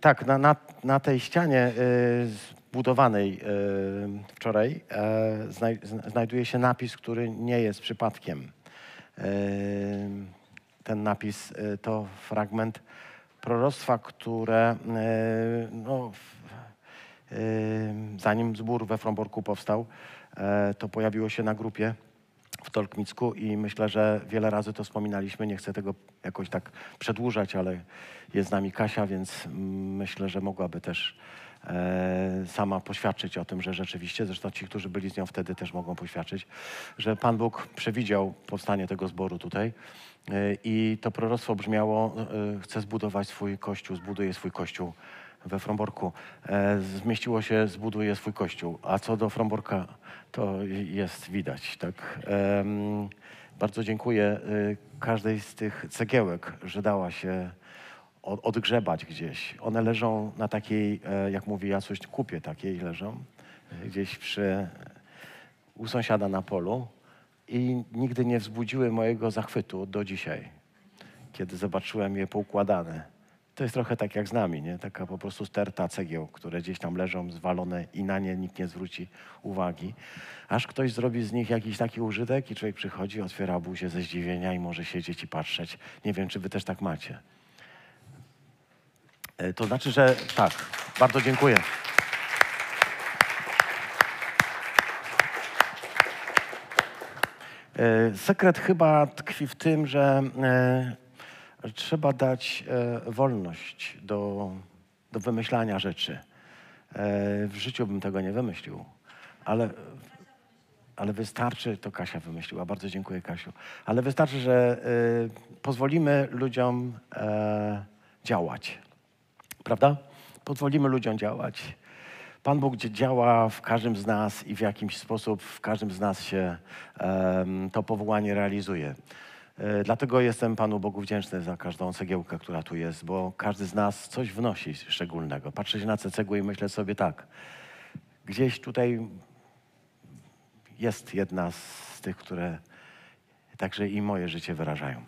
Tak, na, na, na tej ścianie y, zbudowanej y, wczoraj e, znaj, zna- znajduje się napis, który nie jest przypadkiem. Ten napis y, to fragment proroctwa, które no, zanim zbór we Fromborku powstał, e, to pojawiło się na grupie w Tolkmicku i myślę, że wiele razy to wspominaliśmy. Nie chcę tego jakoś tak przedłużać, ale jest z nami Kasia, więc myślę, że mogłaby też e, sama poświadczyć o tym, że rzeczywiście, zresztą ci, którzy byli z nią wtedy też mogą poświadczyć, że Pan Bóg przewidział powstanie tego zboru tutaj e, i to proroctwo brzmiało, e, chce zbudować swój kościół, zbuduje swój kościół we Fromborku. E, zmieściło się, zbuduje swój kościół. A co do Fromborka, to jest widać. Tak? Bardzo dziękuję y, każdej z tych cegiełek, że dała się od, odgrzebać gdzieś. One leżą na takiej, e, jak mówi Jacuś, kupie takiej leżą, e, gdzieś przy, u sąsiada na polu i nigdy nie wzbudziły mojego zachwytu do dzisiaj, kiedy zobaczyłem je poukładane. To jest trochę tak jak z nami, nie? Taka po prostu sterta cegieł, które gdzieś tam leżą zwalone i na nie nikt nie zwróci uwagi. Aż ktoś zrobi z nich jakiś taki użytek i człowiek przychodzi, otwiera buzię ze zdziwienia i może siedzieć i patrzeć. Nie wiem, czy wy też tak macie. E, To znaczy, że tak. Bardzo dziękuję. E, Sekret chyba tkwi w tym, że e, trzeba dać e, wolność do, do wymyślania rzeczy. E, w życiu bym tego nie wymyślił, ale, ale wystarczy, to Kasia wymyśliła, bardzo dziękuję Kasiu, ale wystarczy, że e, pozwolimy ludziom działać. Prawda? Pozwolimy ludziom działać. Pan Bóg działa w każdym z nas i w jakimś sposób w każdym z nas się to powołanie realizuje. E, Dlatego jestem Panu Bogu wdzięczny za każdą cegiełkę, która tu jest, bo każdy z nas coś wnosi szczególnego. Patrzę się na te cegły i myślę sobie tak, gdzieś tutaj jest jedna z tych, które także i moje życie wyrażają.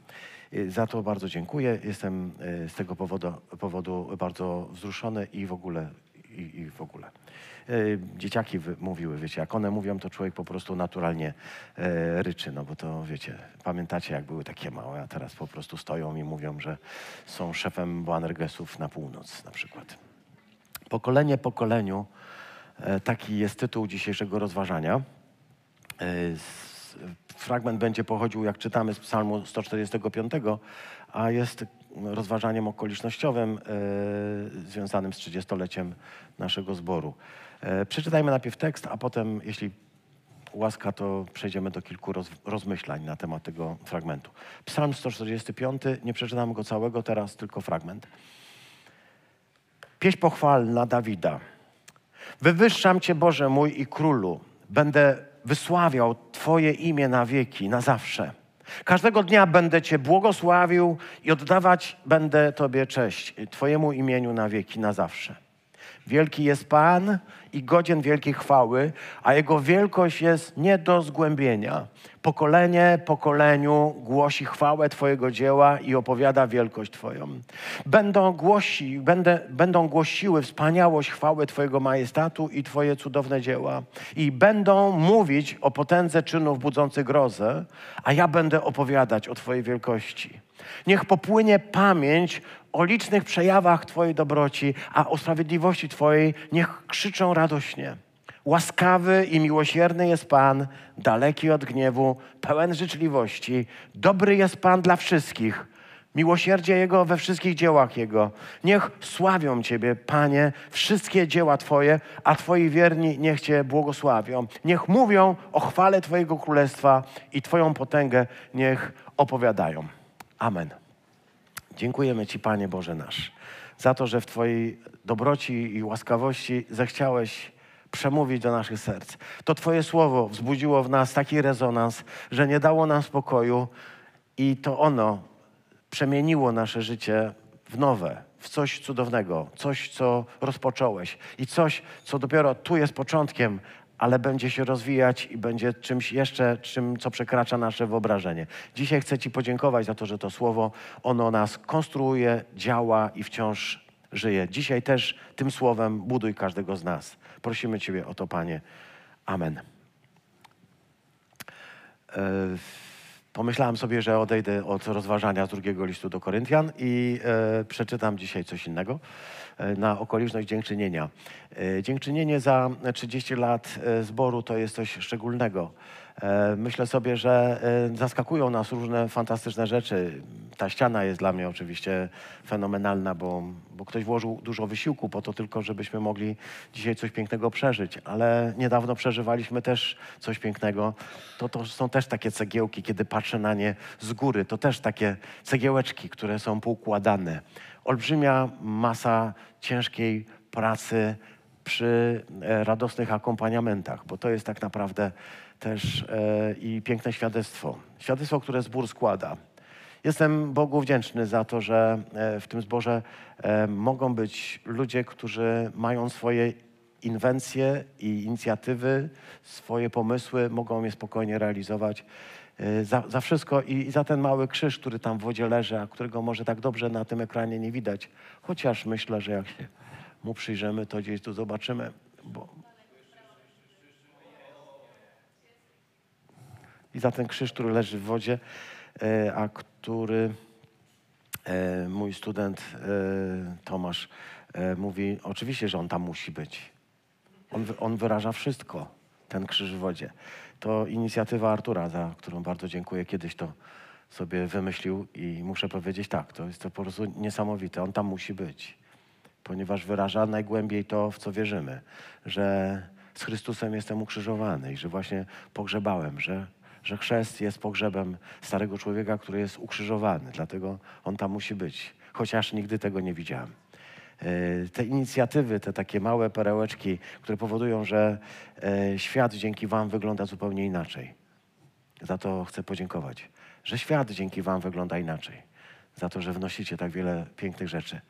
Y, Za to bardzo dziękuję. Jestem y, z tego powodu, powodu bardzo wzruszony i w ogóle. I, i w ogóle. Y, Dzieciaki mówiły, wiecie, jak one mówią, to człowiek po prostu naturalnie e, ryczy, no bo to wiecie, pamiętacie jak były takie małe, a teraz po prostu stoją i mówią, że są szefem Boanergesów na północ na przykład. Pokolenie pokoleniu, e, taki jest tytuł dzisiejszego rozważania. E, Fragment będzie pochodził, jak czytamy, z Psalmu 145, a jest rozważaniem okolicznościowym e, związanym z 30-leciem naszego zboru. E, Przeczytajmy najpierw tekst, a potem, jeśli łaska, to przejdziemy do kilku roz, rozmyślań na temat tego fragmentu. Psalm 145, nie przeczytam go całego, teraz tylko fragment. Pieśń pochwalna Dawida. Wywyższam Cię, Boże mój i Królu. Będę wysławiał Twoje imię na wieki, na zawsze. Każdego dnia będę Cię błogosławił i oddawać będę Tobie cześć, Twojemu imieniu na wieki, na zawsze. Wielki jest Pan i godzien wielkiej chwały, a Jego wielkość jest nie do zgłębienia. Pokolenie pokoleniu głosi chwałę Twojego dzieła i opowiada wielkość Twoją. Będą, głosi, będę, będą głosiły wspaniałość chwały Twojego majestatu i Twoje cudowne dzieła. I będą mówić o potędze czynów budzących grozę, a ja będę opowiadać o Twojej wielkości. Niech popłynie pamięć o licznych przejawach Twojej dobroci, a o sprawiedliwości Twojej niech krzyczą radośnie. Łaskawy i miłosierny jest Pan, daleki od gniewu, pełen życzliwości. Dobry jest Pan dla wszystkich. Miłosierdzie Jego we wszystkich dziełach Jego. Niech sławią Ciebie, Panie, wszystkie dzieła Twoje, a Twoi wierni niech Cię błogosławią. Niech mówią o chwale Twojego Królestwa i Twoją potęgę niech opowiadają. Amen. Dziękujemy Ci, Panie Boże nasz, za to, że w Twojej dobroci i łaskawości zechciałeś przemówić do naszych serc. To Twoje słowo wzbudziło w nas taki rezonans, że nie dało nam spokoju i to ono przemieniło nasze życie w nowe, w coś cudownego, coś, co rozpocząłeś i coś, co dopiero tu jest początkiem, ale będzie się rozwijać i będzie czymś jeszcze, czym, co przekracza nasze wyobrażenie. Dzisiaj chcę Ci podziękować za to, że to słowo, ono nas konstruuje, działa i wciąż żyje. Dzisiaj też tym słowem buduj każdego z nas. Prosimy Ciebie o to, Panie. Amen. E, pomyślałem sobie, że odejdę od rozważania z drugiego listu do Koryntian i e, przeczytam dzisiaj coś innego na okoliczność dziękczynienia. E, dziękczynienie za 30 lat e, zboru to jest coś szczególnego. E, myślę sobie, że e, zaskakują nas różne fantastyczne rzeczy. Ta ściana jest dla mnie oczywiście fenomenalna, bo, bo ktoś włożył dużo wysiłku po to tylko, żebyśmy mogli dzisiaj coś pięknego przeżyć. Ale niedawno przeżywaliśmy też coś pięknego. To, to są też takie cegiełki, kiedy patrzę na nie z góry. To też takie cegiełeczki, które są poukładane. Olbrzymia masa ciężkiej pracy przy e, radosnych akompaniamentach, bo to jest tak naprawdę też e, i piękne świadectwo. Świadectwo, które zbór składa. Jestem Bogu wdzięczny za to, że e, w tym zborze e, mogą być ludzie, którzy mają swoje inwencje i inicjatywy, swoje pomysły, mogą je spokojnie realizować. E, Za, za wszystko i, i za ten mały krzyż, który tam w wodzie leży, a którego może tak dobrze na tym ekranie nie widać. Chociaż myślę, że jak się mu przyjrzymy, to gdzieś tu zobaczymy. Bo, i za ten krzyż, który leży w wodzie, e, a który e, mój student Tomasz mówi, oczywiście, że on tam musi być. On, on wyraża wszystko, ten krzyż w wodzie. To inicjatywa Artura, za którą bardzo dziękuję. Kiedyś to sobie wymyślił i muszę powiedzieć tak, to jest to po prostu niesamowite. On tam musi być, ponieważ wyraża najgłębiej to, w co wierzymy, że z Chrystusem jestem ukrzyżowany i że właśnie pogrzebałem, że, że chrzest jest pogrzebem starego człowieka, który jest ukrzyżowany. Dlatego on tam musi być, chociaż nigdy tego nie widziałem. E, te inicjatywy, te takie małe perełeczki, które powodują, że e, świat dzięki Wam wygląda zupełnie inaczej. Za to chcę podziękować, że świat dzięki Wam wygląda inaczej. Za to, że wnosicie tak wiele pięknych rzeczy.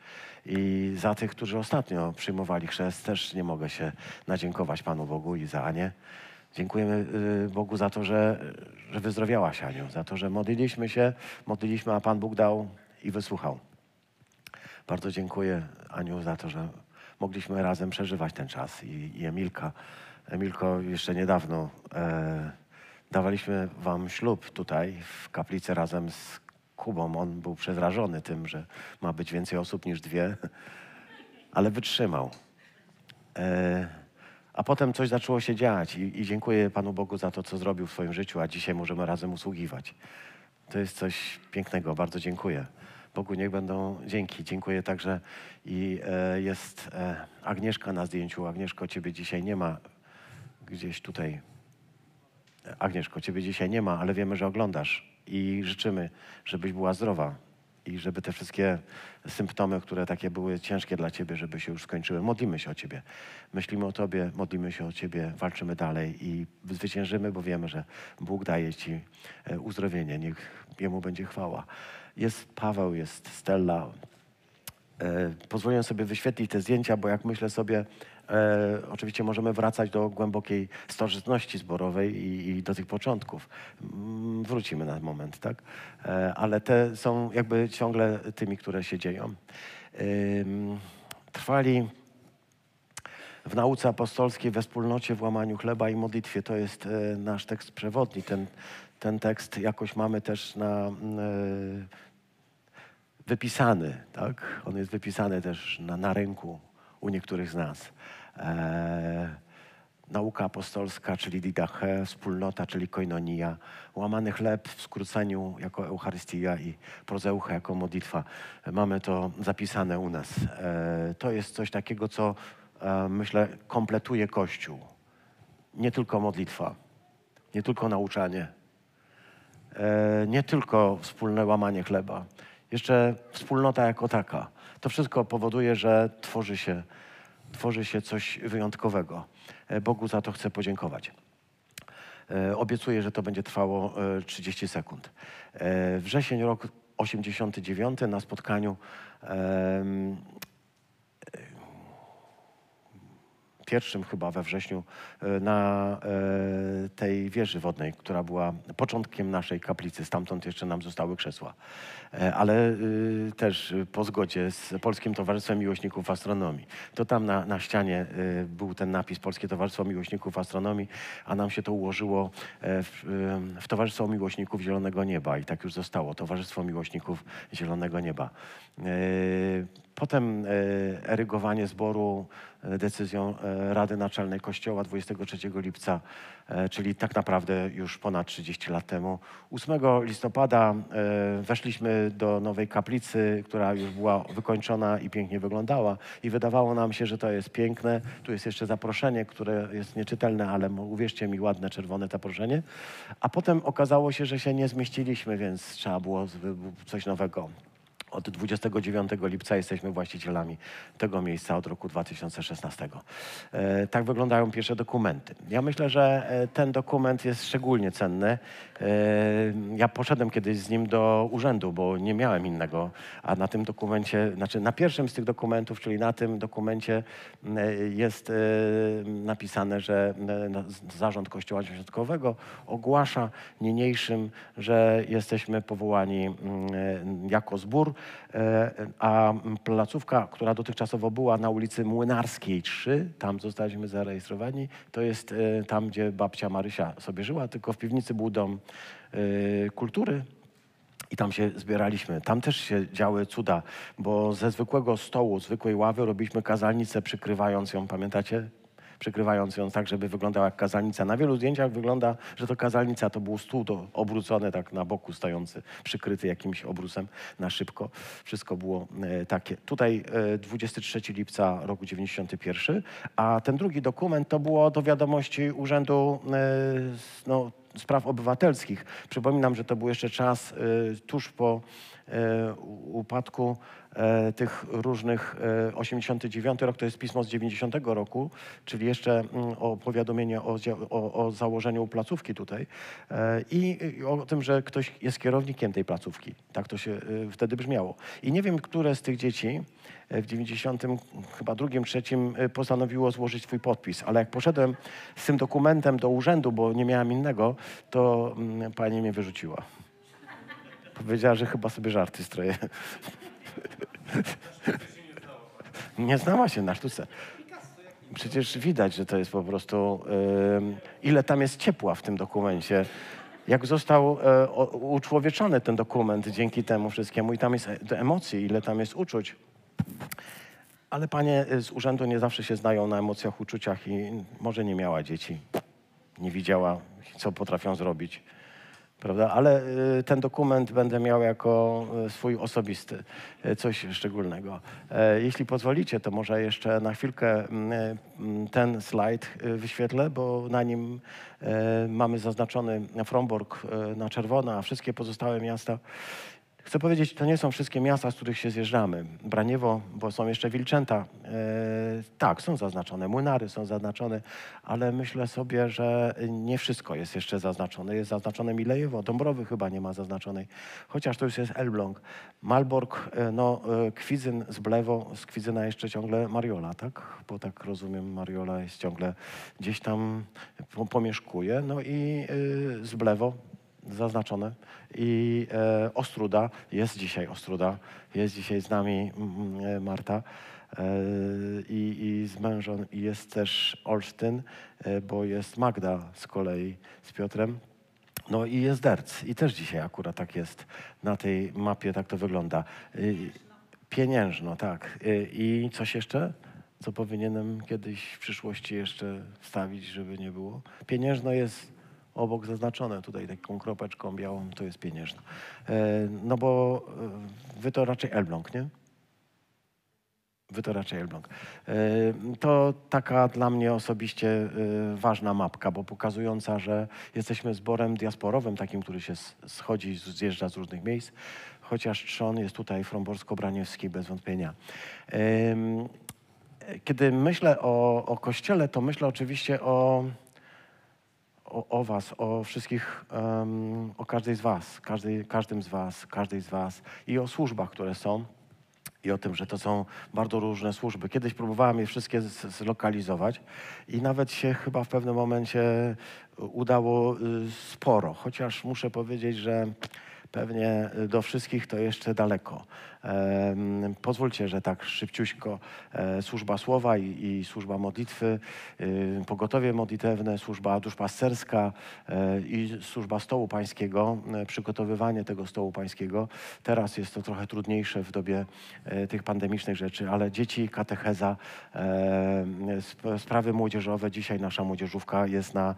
I za tych, którzy ostatnio przyjmowali chrzest, też nie mogę się nadziękować Panu Bogu i za Anię. Dziękujemy y, Bogu za to, że, że wyzdrowiałaś Aniu, za to, że modliliśmy się, modliliśmy, a Pan Bóg dał i wysłuchał. Bardzo dziękuję Aniu za to, że mogliśmy razem przeżywać ten czas i, i Emilka. Emilko, jeszcze niedawno e, dawaliśmy wam ślub tutaj w kaplicy razem z Kubą. On był przerażony tym, że ma być więcej osób niż dwie, ale wytrzymał. E, a potem coś zaczęło się dziać i, i dziękuję Panu Bogu za to, co zrobił w swoim życiu, a dzisiaj możemy razem usługiwać. To jest coś pięknego, bardzo dziękuję. Bogu niech będą dzięki. Dziękuję także i e, jest e, Agnieszka na zdjęciu. Agnieszko, ciebie dzisiaj nie ma gdzieś tutaj. Agnieszko, ciebie dzisiaj nie ma, ale wiemy, że oglądasz i życzymy, żebyś była zdrowa i żeby te wszystkie symptomy, które takie były ciężkie dla ciebie, żeby się już skończyły. Modlimy się o ciebie. Myślimy o tobie, modlimy się o ciebie, walczymy dalej i zwyciężymy, bo wiemy, że Bóg daje ci e, uzdrowienie. Niech Jemu będzie chwała. Jest Paweł, jest Stella, E, Pozwoliłem sobie wyświetlić te zdjęcia, bo jak myślę sobie, e, oczywiście możemy wracać do głębokiej starożytności zborowej i, i do tych początków. Mm, Wrócimy na moment, tak? E, ale te są jakby ciągle tymi, które się dzieją. Ym, Trwali w nauce apostolskiej, we wspólnocie, w łamaniu chleba i modlitwie. To jest e, nasz tekst przewodni. Ten, ten tekst jakoś mamy też na, e, wypisany, tak? On jest wypisany też na, na ręku u niektórych z nas. E, nauka apostolska, czyli didache, wspólnota, czyli koinonia, łamany chleb w skróceniu jako Eucharystia i prozeucha jako modlitwa. Mamy to zapisane u nas. E, to jest coś takiego, co e, myślę kompletuje Kościół. Nie tylko modlitwa, nie tylko nauczanie, e, nie tylko wspólne łamanie chleba, jeszcze wspólnota jako taka. To wszystko powoduje, że tworzy się, tworzy się coś wyjątkowego. E, Bogu za to chcę podziękować. E, Obiecuję, że to będzie trwało e, 30 sekund. E, Wrzesień rok 89 na spotkaniu pierwszym chyba we wrześniu na tej wieży wodnej, która była początkiem naszej kaplicy. Stamtąd jeszcze nam zostały krzesła. E, ale y, też po zgodzie z Polskim Towarzystwem Miłośników Astronomii. To tam na, na ścianie y, był ten napis Polskie Towarzystwo Miłośników Astronomii, a nam się to ułożyło e, w, y, w Towarzystwo Miłośników Zielonego Nieba i tak już zostało. Towarzystwo Miłośników Zielonego Nieba. E, Potem erygowanie zboru decyzją Rady Naczelnej Kościoła 23 lipca, czyli tak naprawdę już ponad 30 lat temu. 8 listopada e, weszliśmy do nowej kaplicy, która już była wykończona i pięknie wyglądała i wydawało nam się, że to jest piękne. Tu jest jeszcze zaproszenie, które jest nieczytelne, ale uwierzcie mi, ładne, czerwone zaproszenie. A potem okazało się, że się nie zmieściliśmy, więc trzeba było coś nowego. Od 29 lipca jesteśmy właścicielami tego miejsca od roku 2016. E, tak wyglądają pierwsze dokumenty. Ja myślę, że e, ten dokument jest szczególnie cenny. E, ja poszedłem kiedyś z nim do urzędu, bo nie miałem innego, a na tym dokumencie, znaczy na pierwszym z tych dokumentów, czyli na tym dokumencie jest napisane, że Zarząd Kościoła Świątkowego ogłasza niniejszym, że jesteśmy powołani jako zbór, a placówka, która dotychczasowo była na ulicy Młynarskiej 3, tam zostaliśmy zarejestrowani, to jest e, tam, gdzie babcia Marysia sobie żyła, tylko w piwnicy był dom e, kultury, i tam się zbieraliśmy. Tam też się działy cuda, bo ze zwykłego stołu, zwykłej ławy robiliśmy kazalnicę, przykrywając ją, pamiętacie? Przykrywając ją tak, żeby wyglądała jak kazalnica. Na wielu zdjęciach wygląda, że to kazalnica to był stół to obrócony tak na boku stojący, przykryty jakimś obrusem na szybko. Wszystko było e, takie. Tutaj e, 23 lipca roku 91, a ten drugi dokument to było do wiadomości Urzędu e, no, Spraw Obywatelskich. Przypominam, że to był jeszcze czas e, tuż po e, upadku e, tych różnych, e, 89 rok to jest pismo z 90 roku, czyli jeszcze mm, o powiadomienie o, o, o założeniu placówki tutaj e, i, o tym, że ktoś jest kierownikiem tej placówki. Tak to się e, wtedy brzmiało. I nie wiem, które z tych dzieci e, w 90 chyba drugim, trzecim e, postanowiło złożyć swój podpis, ale jak poszedłem z tym dokumentem do urzędu, bo nie miałem innego, to mm, pani mnie wyrzuciła. Powiedziała, że chyba sobie żarty stroję. Nie znała się na sztuce. Przecież widać, że to jest po prostu. ym, ile tam jest ciepła w tym dokumencie. Jak został e, o- uczłowieczony ten dokument dzięki temu wszystkiemu, i tam jest e- emocji, ile tam jest uczuć. Ale panie y, z urzędu nie zawsze się znają na emocjach, uczuciach i może nie miała dzieci. Nie widziała, co potrafią zrobić. Prawda? Ale y, ten dokument będę miał jako y, swój osobisty, y, coś szczególnego. E, Jeśli pozwolicie, to może jeszcze na chwilkę mm, mm, ten slajd wyświetlę, bo na nim mamy zaznaczony Fromborg na czerwono, a wszystkie pozostałe miasta Chcę powiedzieć, to nie są wszystkie miasta, z których się zjeżdżamy. Braniewo, bo są jeszcze Wilczęta. E, tak, są zaznaczone. Młynary są zaznaczone, ale myślę sobie, że nie wszystko jest jeszcze zaznaczone. Jest zaznaczone Milejewo, Dąbrowy chyba nie ma zaznaczonej, chociaż to już jest Elbląg. Malbork, e, no, e, Kwidzyn z Blewo, z Kwidzyna jeszcze ciągle Mariola, tak? Bo tak rozumiem, Mariola jest ciągle gdzieś tam po- pomieszkuje. No i e, z Blewo, zaznaczone. I e, Ostruda, jest dzisiaj Ostruda, jest dzisiaj z nami e, Marta e, i, i z mężem i jest też Olsztyn, e, bo jest Magda z kolei z Piotrem. No i jest Derc i też dzisiaj akurat tak jest. Na tej mapie tak to wygląda. Y, Pieniężno, tak. Y, I coś jeszcze? Co powinienem kiedyś w przyszłości jeszcze wstawić, żeby nie było? Pieniężno jest obok zaznaczone tutaj taką kropeczką białą, to jest pieniężno. E, No bo e, wy to raczej Elbląg, nie? Wy to raczej Elbląg. E, To taka dla mnie osobiście ważna mapka, bo pokazująca, że jesteśmy zborem diasporowym, takim, który się schodzi, zjeżdża z różnych miejsc, chociaż trzon jest tutaj fromborsko-braniewski bez wątpienia. Kiedy myślę o, o Kościele, to myślę oczywiście o, o, o was, o wszystkich, em, o każdej z was, każdej, każdym z was, każdej z was i o służbach, które są. i o tym, że to są bardzo różne służby. Kiedyś próbowałem je wszystkie zlokalizować i nawet się chyba w pewnym momencie udało y, sporo, chociaż muszę powiedzieć, że pewnie do wszystkich to jeszcze daleko. Pozwólcie, że tak szybciuśko e, służba słowa i, i służba modlitwy, pogotowie modlitewne, służba duszpasterska e, i służba stołu pańskiego, e, przygotowywanie tego stołu pańskiego. Teraz jest to trochę trudniejsze w dobie tych pandemicznych rzeczy, ale dzieci, katecheza, sp- sprawy młodzieżowe. Dzisiaj nasza młodzieżówka jest na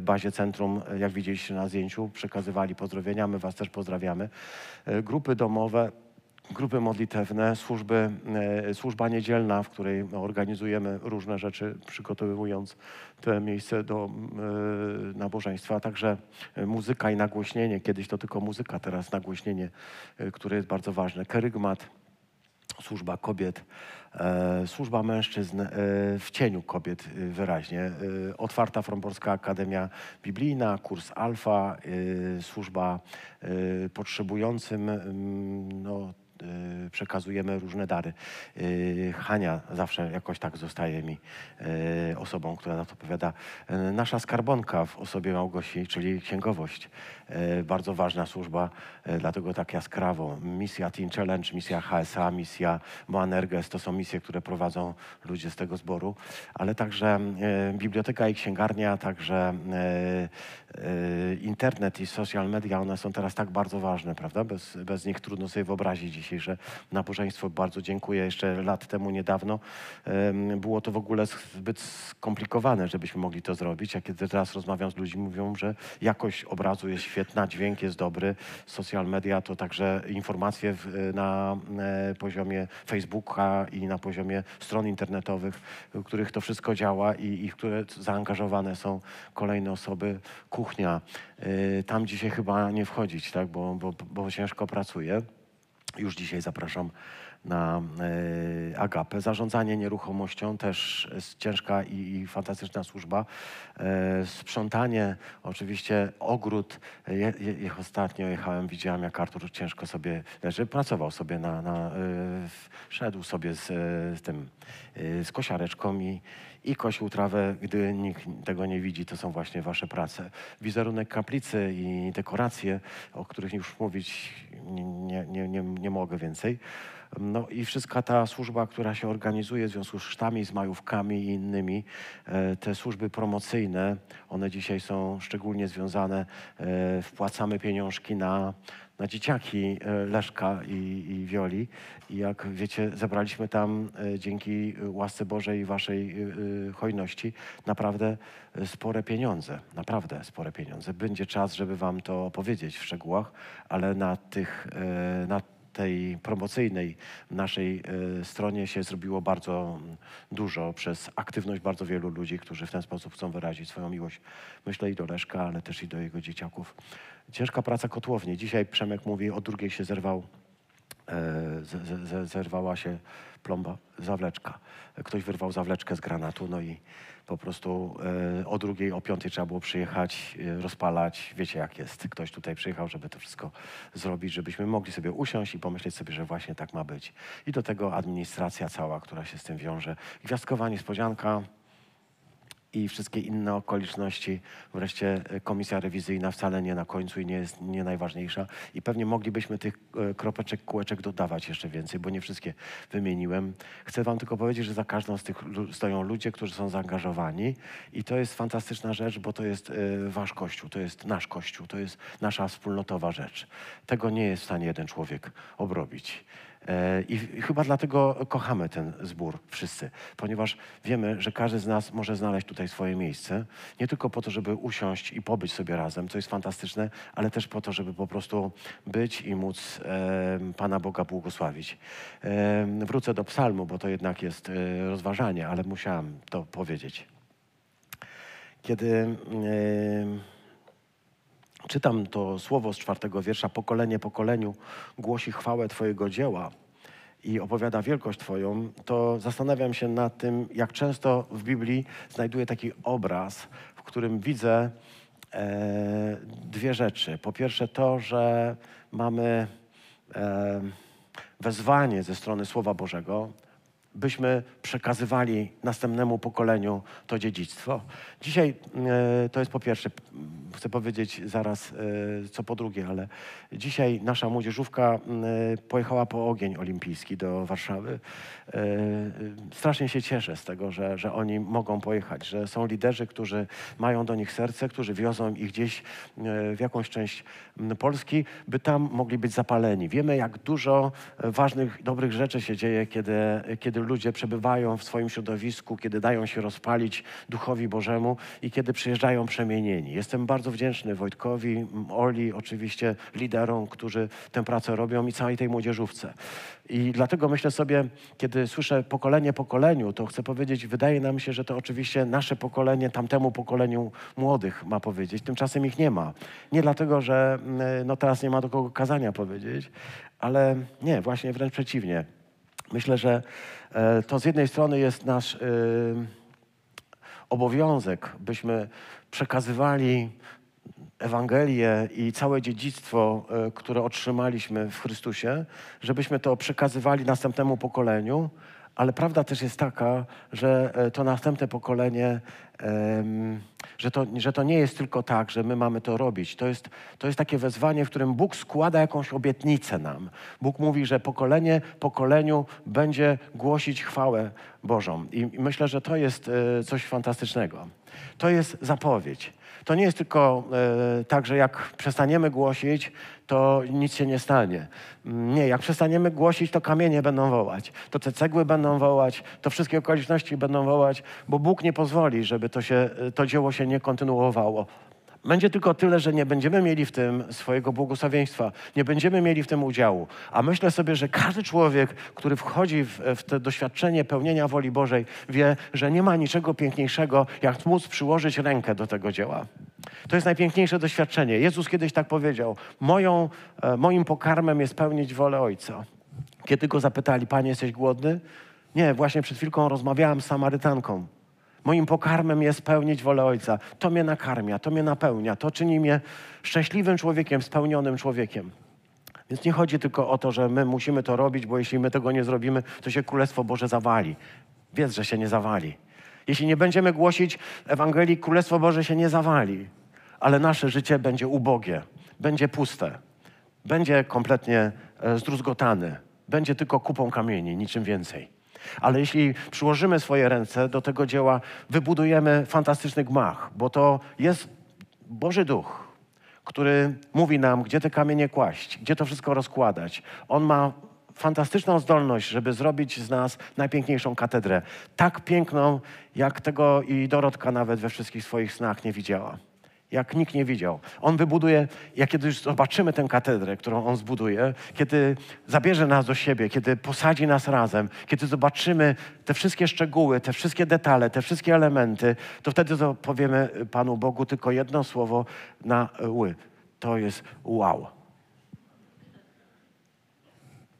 bazie centrum, jak widzieliście na zdjęciu, przekazywali pozdrowienia, my was też pozdrawiamy. Grupy domowe, grupy modlitewne, służby, e, służba niedzielna, w której organizujemy różne rzeczy, przygotowując to miejsce do e, nabożeństwa, a także e, muzyka i nagłośnienie. Kiedyś to tylko muzyka, teraz nagłośnienie, które jest bardzo ważne. Kerygmat, służba kobiet, służba mężczyzn w cieniu kobiet wyraźnie. Otwarta Fromborska Akademia Biblijna, kurs Alfa, służba potrzebującym, no, przekazujemy różne dary. E, Hania zawsze jakoś tak zostaje mi e, osobą, która za to odpowiada. E, Nasza skarbonka w osobie Małgosi, czyli księgowość. E, Bardzo ważna służba, e, dlatego tak jaskrawo. Misja Teen Challenge, misja HSA, misja Moanerges to są misje, które prowadzą ludzie z tego zboru, ale także e, biblioteka i księgarnia, także internet i social media, one są teraz tak bardzo ważne, prawda? Bez, bez nich trudno sobie wyobrazić dzisiejsze nabożeństwo. Bardzo dziękuję. Jeszcze lat temu niedawno było to w ogóle zbyt skomplikowane, żebyśmy mogli to zrobić. A kiedy teraz rozmawiam z ludźmi, mówią, że jakość obrazu jest świetna, dźwięk jest dobry, social media to także informacje w, na e, poziomie Facebooka i na poziomie stron internetowych, w których to wszystko działa i, i w które zaangażowane są kolejne osoby. Kuchnia, y, tam dzisiaj chyba nie wchodzić, tak, bo, bo, bo ciężko pracuję. Już dzisiaj zapraszam na e, Agapę. Zarządzanie nieruchomością też jest ciężka i, fantastyczna służba. E, sprzątanie, oczywiście ogród. Je, ostatnio jechałem, widziałem jak Artur ciężko sobie leży. Pracował sobie na, na e, szedł sobie z, z tym, z kosiareczką i, i kosił trawę, gdy nikt tego nie widzi, to są właśnie wasze prace. Wizerunek kaplicy i dekoracje, o których już mówić nie, nie, nie, nie, mogę więcej. No i wszystka ta służba, która się organizuje w związku z chrztami, z majówkami i innymi, e, te służby promocyjne, one dzisiaj są szczególnie związane, e, wpłacamy pieniążki na, na dzieciaki e, Leszka i, i Wioli. I jak wiecie, zebraliśmy tam dzięki łasce Bożej i waszej hojności naprawdę spore pieniądze. Naprawdę spore pieniądze. Będzie czas, żeby wam to opowiedzieć w szczegółach, ale na tych, na tej promocyjnej naszej e, stronie się zrobiło bardzo mm, dużo przez aktywność bardzo wielu ludzi, którzy w ten sposób chcą wyrazić swoją miłość. Myślę i do Leszka, ale też i do jego dzieciaków. Ciężka praca kotłowni. Dzisiaj Przemek mówi, o drugiej się zerwał e, zerwała się plomba, zawleczka. Ktoś wyrwał zawleczkę z granatu, no i po prostu e, o drugiej, o piątej trzeba było przyjechać, e, rozpalać. Wiecie jak jest. Ktoś tutaj przyjechał, żeby to wszystko zrobić, żebyśmy mogli sobie usiąść i pomyśleć sobie, że właśnie tak ma być. I do tego administracja cała, która się z tym wiąże. Gwiazdkowa niespodzianka, i wszystkie inne okoliczności. Wreszcie e, komisja rewizyjna wcale nie na końcu i nie jest nie najważniejsza. I pewnie moglibyśmy tych e, kropeczek, kółeczek dodawać jeszcze więcej, bo nie wszystkie wymieniłem. Chcę wam tylko powiedzieć, że za każdą z tych stoją ludzie, którzy są zaangażowani i to jest fantastyczna rzecz, bo to jest e, wasz kościół, to jest nasz kościół, to jest nasza wspólnotowa rzecz. Tego nie jest w stanie jeden człowiek obrobić. E, I chyba dlatego kochamy ten zbór wszyscy, ponieważ wiemy, że każdy z nas może znaleźć tutaj swoje miejsce. Nie tylko po to, żeby usiąść i pobyć sobie razem, co jest fantastyczne, ale też po to, żeby po prostu być i móc Pana Boga błogosławić. Wrócę do psalmu, bo to jednak jest e, rozważanie, ale musiałem to powiedzieć. Kiedy. Czytam to słowo z czwartego wiersza, pokolenie pokoleniu głosi chwałę Twojego dzieła i opowiada wielkość Twoją, to zastanawiam się nad tym, jak często w Biblii znajduję taki obraz, w którym widzę e, dwie rzeczy. Po pierwsze to, że mamy e, wezwanie ze strony Słowa Bożego, byśmy przekazywali następnemu pokoleniu to dziedzictwo. Dzisiaj e, to jest po pierwsze, chcę powiedzieć zaraz e, co po drugie, ale dzisiaj nasza młodzieżówka e, pojechała po ogień olimpijski do Warszawy. Strasznie się cieszę z tego, że, że oni mogą pojechać, że są liderzy, którzy mają do nich serce, którzy wiozą ich gdzieś w jakąś część Polski, by tam mogli być zapaleni. Wiemy, jak dużo ważnych, dobrych rzeczy się dzieje, kiedy, kiedy ludzie przebywają w swoim środowisku, kiedy dają się rozpalić Duchowi Bożemu i kiedy przyjeżdżają przemienieni. Jestem bardzo wdzięczny Wojtkowi, Oli, oczywiście liderom, którzy tę pracę robią i całej tej młodzieżówce. I dlatego myślę sobie, kiedy słyszę pokolenie pokoleniu, to chcę powiedzieć, wydaje nam się, że to oczywiście nasze pokolenie tamtemu pokoleniu młodych ma powiedzieć. Tymczasem ich nie ma. Nie dlatego, że mm, no teraz nie ma do kogo kazania powiedzieć, ale nie, właśnie wręcz przeciwnie. Myślę, że e, to z jednej strony jest nasz e, obowiązek, byśmy przekazywali Ewangelię i całe dziedzictwo, e, które otrzymaliśmy w Chrystusie, żebyśmy to przekazywali następnemu pokoleniu, ale prawda też jest taka, że to następne pokolenie że to, że to nie jest tylko tak, że my mamy to robić. To jest, to jest takie wezwanie, w którym Bóg składa jakąś obietnicę nam. Bóg mówi, że pokolenie pokoleniu będzie głosić chwałę Bożą. I, i myślę, że to jest e, coś fantastycznego. To jest zapowiedź. To nie jest tylko e, tak, że jak przestaniemy głosić, to nic się nie stanie. Nie, jak przestaniemy głosić, to kamienie będą wołać, to te cegły będą wołać, to wszystkie okoliczności będą wołać, bo Bóg nie pozwoli, żeby to, się, to dzieło się nie kontynuowało. Będzie tylko tyle, że nie będziemy mieli w tym swojego błogosławieństwa, nie będziemy mieli w tym udziału. A myślę sobie, że każdy człowiek, który wchodzi w, w to doświadczenie pełnienia woli Bożej, wie, że nie ma niczego piękniejszego, jak móc przyłożyć rękę do tego dzieła. To jest najpiękniejsze doświadczenie. Jezus kiedyś tak powiedział: Moją, e, Moim pokarmem jest pełnić wolę Ojca. Kiedy go zapytali, Panie, jesteś głodny? Nie, właśnie przed chwilką rozmawiałam z Samarytanką. Moim pokarmem jest pełnić wolę Ojca. To mnie nakarmia, to mnie napełnia, to czyni mnie szczęśliwym człowiekiem, spełnionym człowiekiem. Więc nie chodzi tylko o to, że my musimy to robić, bo jeśli my tego nie zrobimy, to się Królestwo Boże zawali. Wiedz, że się nie zawali. Jeśli nie będziemy głosić Ewangelii, Królestwo Boże się nie zawali, ale nasze życie będzie ubogie, będzie puste, będzie kompletnie e, zdruzgotane, będzie tylko kupą kamieni, niczym więcej. Ale jeśli przyłożymy swoje ręce do tego dzieła, wybudujemy fantastyczny gmach, bo to jest Boży Duch, który mówi nam, gdzie te kamienie kłaść, gdzie to wszystko rozkładać. On ma fantastyczną zdolność, żeby zrobić z nas najpiękniejszą katedrę. Tak piękną, jak tego i Dorotka nawet we wszystkich swoich snach nie widziała jak nikt nie widział. On wybuduje, jak kiedy już zobaczymy tę katedrę, którą on zbuduje, kiedy zabierze nas do siebie, kiedy posadzi nas razem, kiedy zobaczymy te wszystkie szczegóły, te wszystkie detale, te wszystkie elementy, to wtedy powiemy Panu Bogu tylko jedno słowo na ły. To jest wow.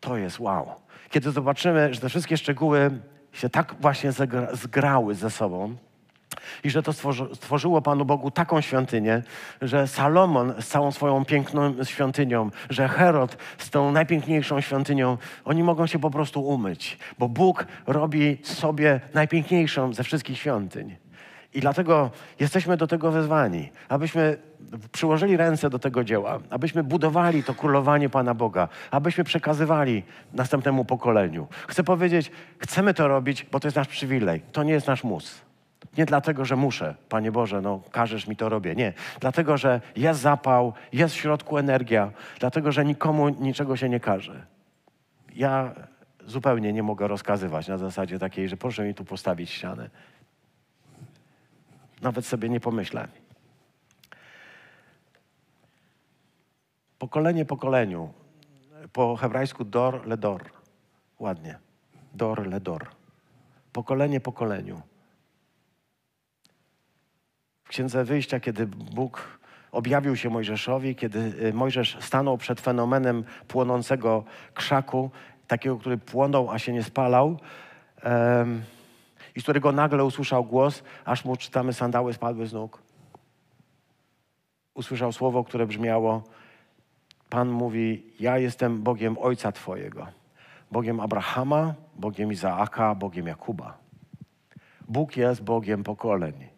To jest wow. Kiedy zobaczymy, że te wszystkie szczegóły się tak właśnie zgrały ze sobą, i że to stworzyło Panu Bogu taką świątynię, że Salomon z całą swoją piękną świątynią, że Herod z tą najpiękniejszą świątynią, oni mogą się po prostu umyć, bo Bóg robi sobie najpiękniejszą ze wszystkich świątyń. I dlatego jesteśmy do tego wezwani, abyśmy przyłożyli ręce do tego dzieła, abyśmy budowali to królowanie Pana Boga, abyśmy przekazywali następnemu pokoleniu. Chcę powiedzieć, chcemy to robić, bo to jest nasz przywilej, to nie jest nasz mus. Nie dlatego, że muszę, Panie Boże, no każesz mi to robię. Nie. Dlatego, że jest zapał, jest w środku energia, dlatego, że nikomu niczego się nie każe. Ja zupełnie nie mogę rozkazywać na zasadzie takiej, że proszę mi tu postawić ścianę. Nawet sobie nie pomyślę. Pokolenie pokoleniu. Po hebrajsku dor ledor. Ładnie. Dor ledor. Pokolenie pokoleniu. Księdze Wyjścia, kiedy Bóg objawił się Mojżeszowi, kiedy y, Mojżesz stanął przed fenomenem płonącego krzaku, takiego, który płonął, a się nie spalał, um, i z którego nagle usłyszał głos, aż mu czytamy, sandały spadły z nóg. Usłyszał słowo, które brzmiało: Pan mówi: Ja jestem Bogiem Ojca Twojego. Bogiem Abrahama, Bogiem Izaaka, Bogiem Jakuba. Bóg jest Bogiem pokoleń.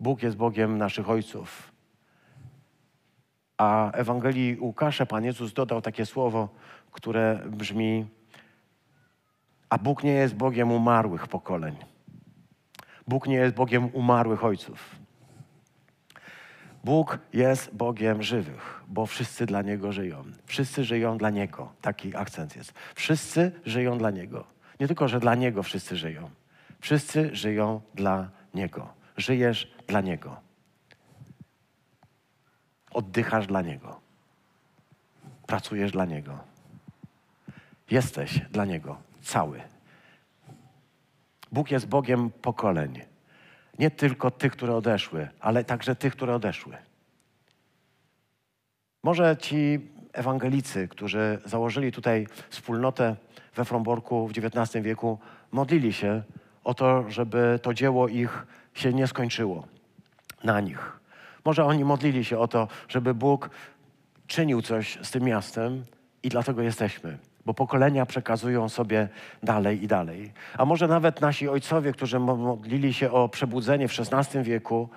Bóg jest Bogiem naszych ojców. A Ewangelii Łukasza Pan Jezus dodał takie słowo, które brzmi: A Bóg nie jest Bogiem umarłych pokoleń. Bóg nie jest Bogiem umarłych ojców. Bóg jest Bogiem żywych, bo wszyscy dla Niego żyją. Wszyscy żyją dla Niego. Taki akcent jest. Wszyscy żyją dla Niego. Nie tylko, że dla Niego wszyscy żyją. Wszyscy żyją dla Niego. Żyjesz dla Niego. Oddychasz dla Niego. Pracujesz dla Niego. Jesteś dla Niego cały. Bóg jest Bogiem pokoleń. Nie tylko tych, które odeszły, ale także tych, które odeszły. Może ci ewangelicy, którzy założyli tutaj wspólnotę we Fromborku w XIX wieku, modlili się o to, żeby to dzieło ich się nie skończyło na nich. Może oni modlili się o to, żeby Bóg czynił coś z tym miastem i dlatego jesteśmy bo pokolenia przekazują sobie dalej i dalej. A może nawet nasi ojcowie, którzy modlili się o przebudzenie w XVI wieku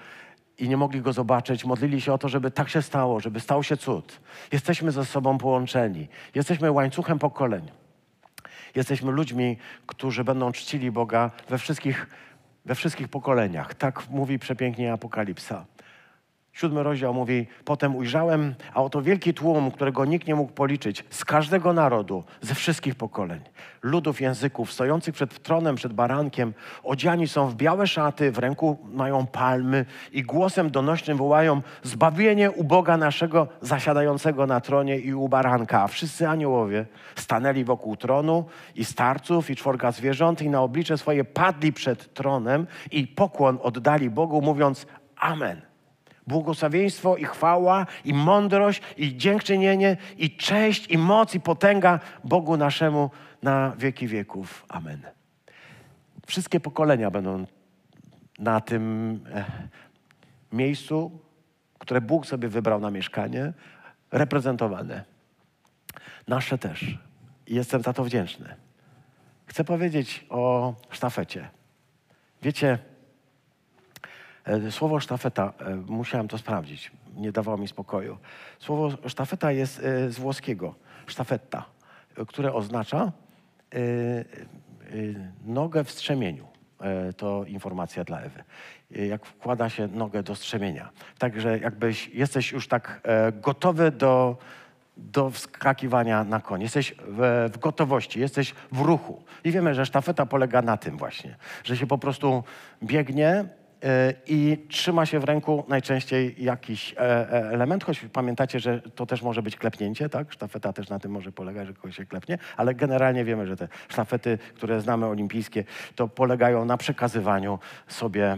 i nie mogli go zobaczyć, modlili się o to, żeby tak się stało, żeby stał się cud. Jesteśmy ze sobą połączeni. Jesteśmy łańcuchem pokoleń. Jesteśmy ludźmi, którzy będą czcili Boga we wszystkich, we wszystkich pokoleniach. Tak mówi przepięknie Apokalipsa. Siódmy rozdział mówi, potem ujrzałem, a oto wielki tłum, którego nikt nie mógł policzyć, z każdego narodu, ze wszystkich pokoleń, ludów, języków, stojących przed tronem, przed barankiem, odziani są w białe szaty, w ręku mają palmy i głosem donośnym wołają zbawienie u Boga naszego zasiadającego na tronie i u baranka. A wszyscy aniołowie stanęli wokół tronu i starców i czworga zwierząt i na oblicze swoje padli przed tronem i pokłon oddali Bogu, mówiąc Amen błogosławieństwo i chwała i mądrość i dziękczynienie i cześć i moc i potęga Bogu naszemu na wieki wieków. Amen. Wszystkie pokolenia będą na tym e, miejscu, które Bóg sobie wybrał na mieszkanie, reprezentowane. Nasze też. Jestem za to wdzięczny. Chcę powiedzieć o sztafecie. Wiecie, słowo sztafeta, e, musiałem to sprawdzić, nie dawało mi spokoju. Słowo sztafeta jest e, z włoskiego, sztafetta, które oznacza nogę w strzemieniu. To informacja dla Ewy. Jak wkłada się nogę do strzemienia. Także jakbyś jesteś już tak gotowy do, do wskakiwania na koń. Jesteś w, w, gotowości, jesteś w ruchu. I wiemy, że sztafeta polega na tym właśnie, że się po prostu biegnie E, i trzyma się w ręku najczęściej jakiś e, e, element, choć pamiętacie, że to też może być klepnięcie, tak? Sztafeta też na tym może polegać, że kogoś się klepnie, ale generalnie wiemy, że te sztafety, które znamy olimpijskie, to polegają na przekazywaniu sobie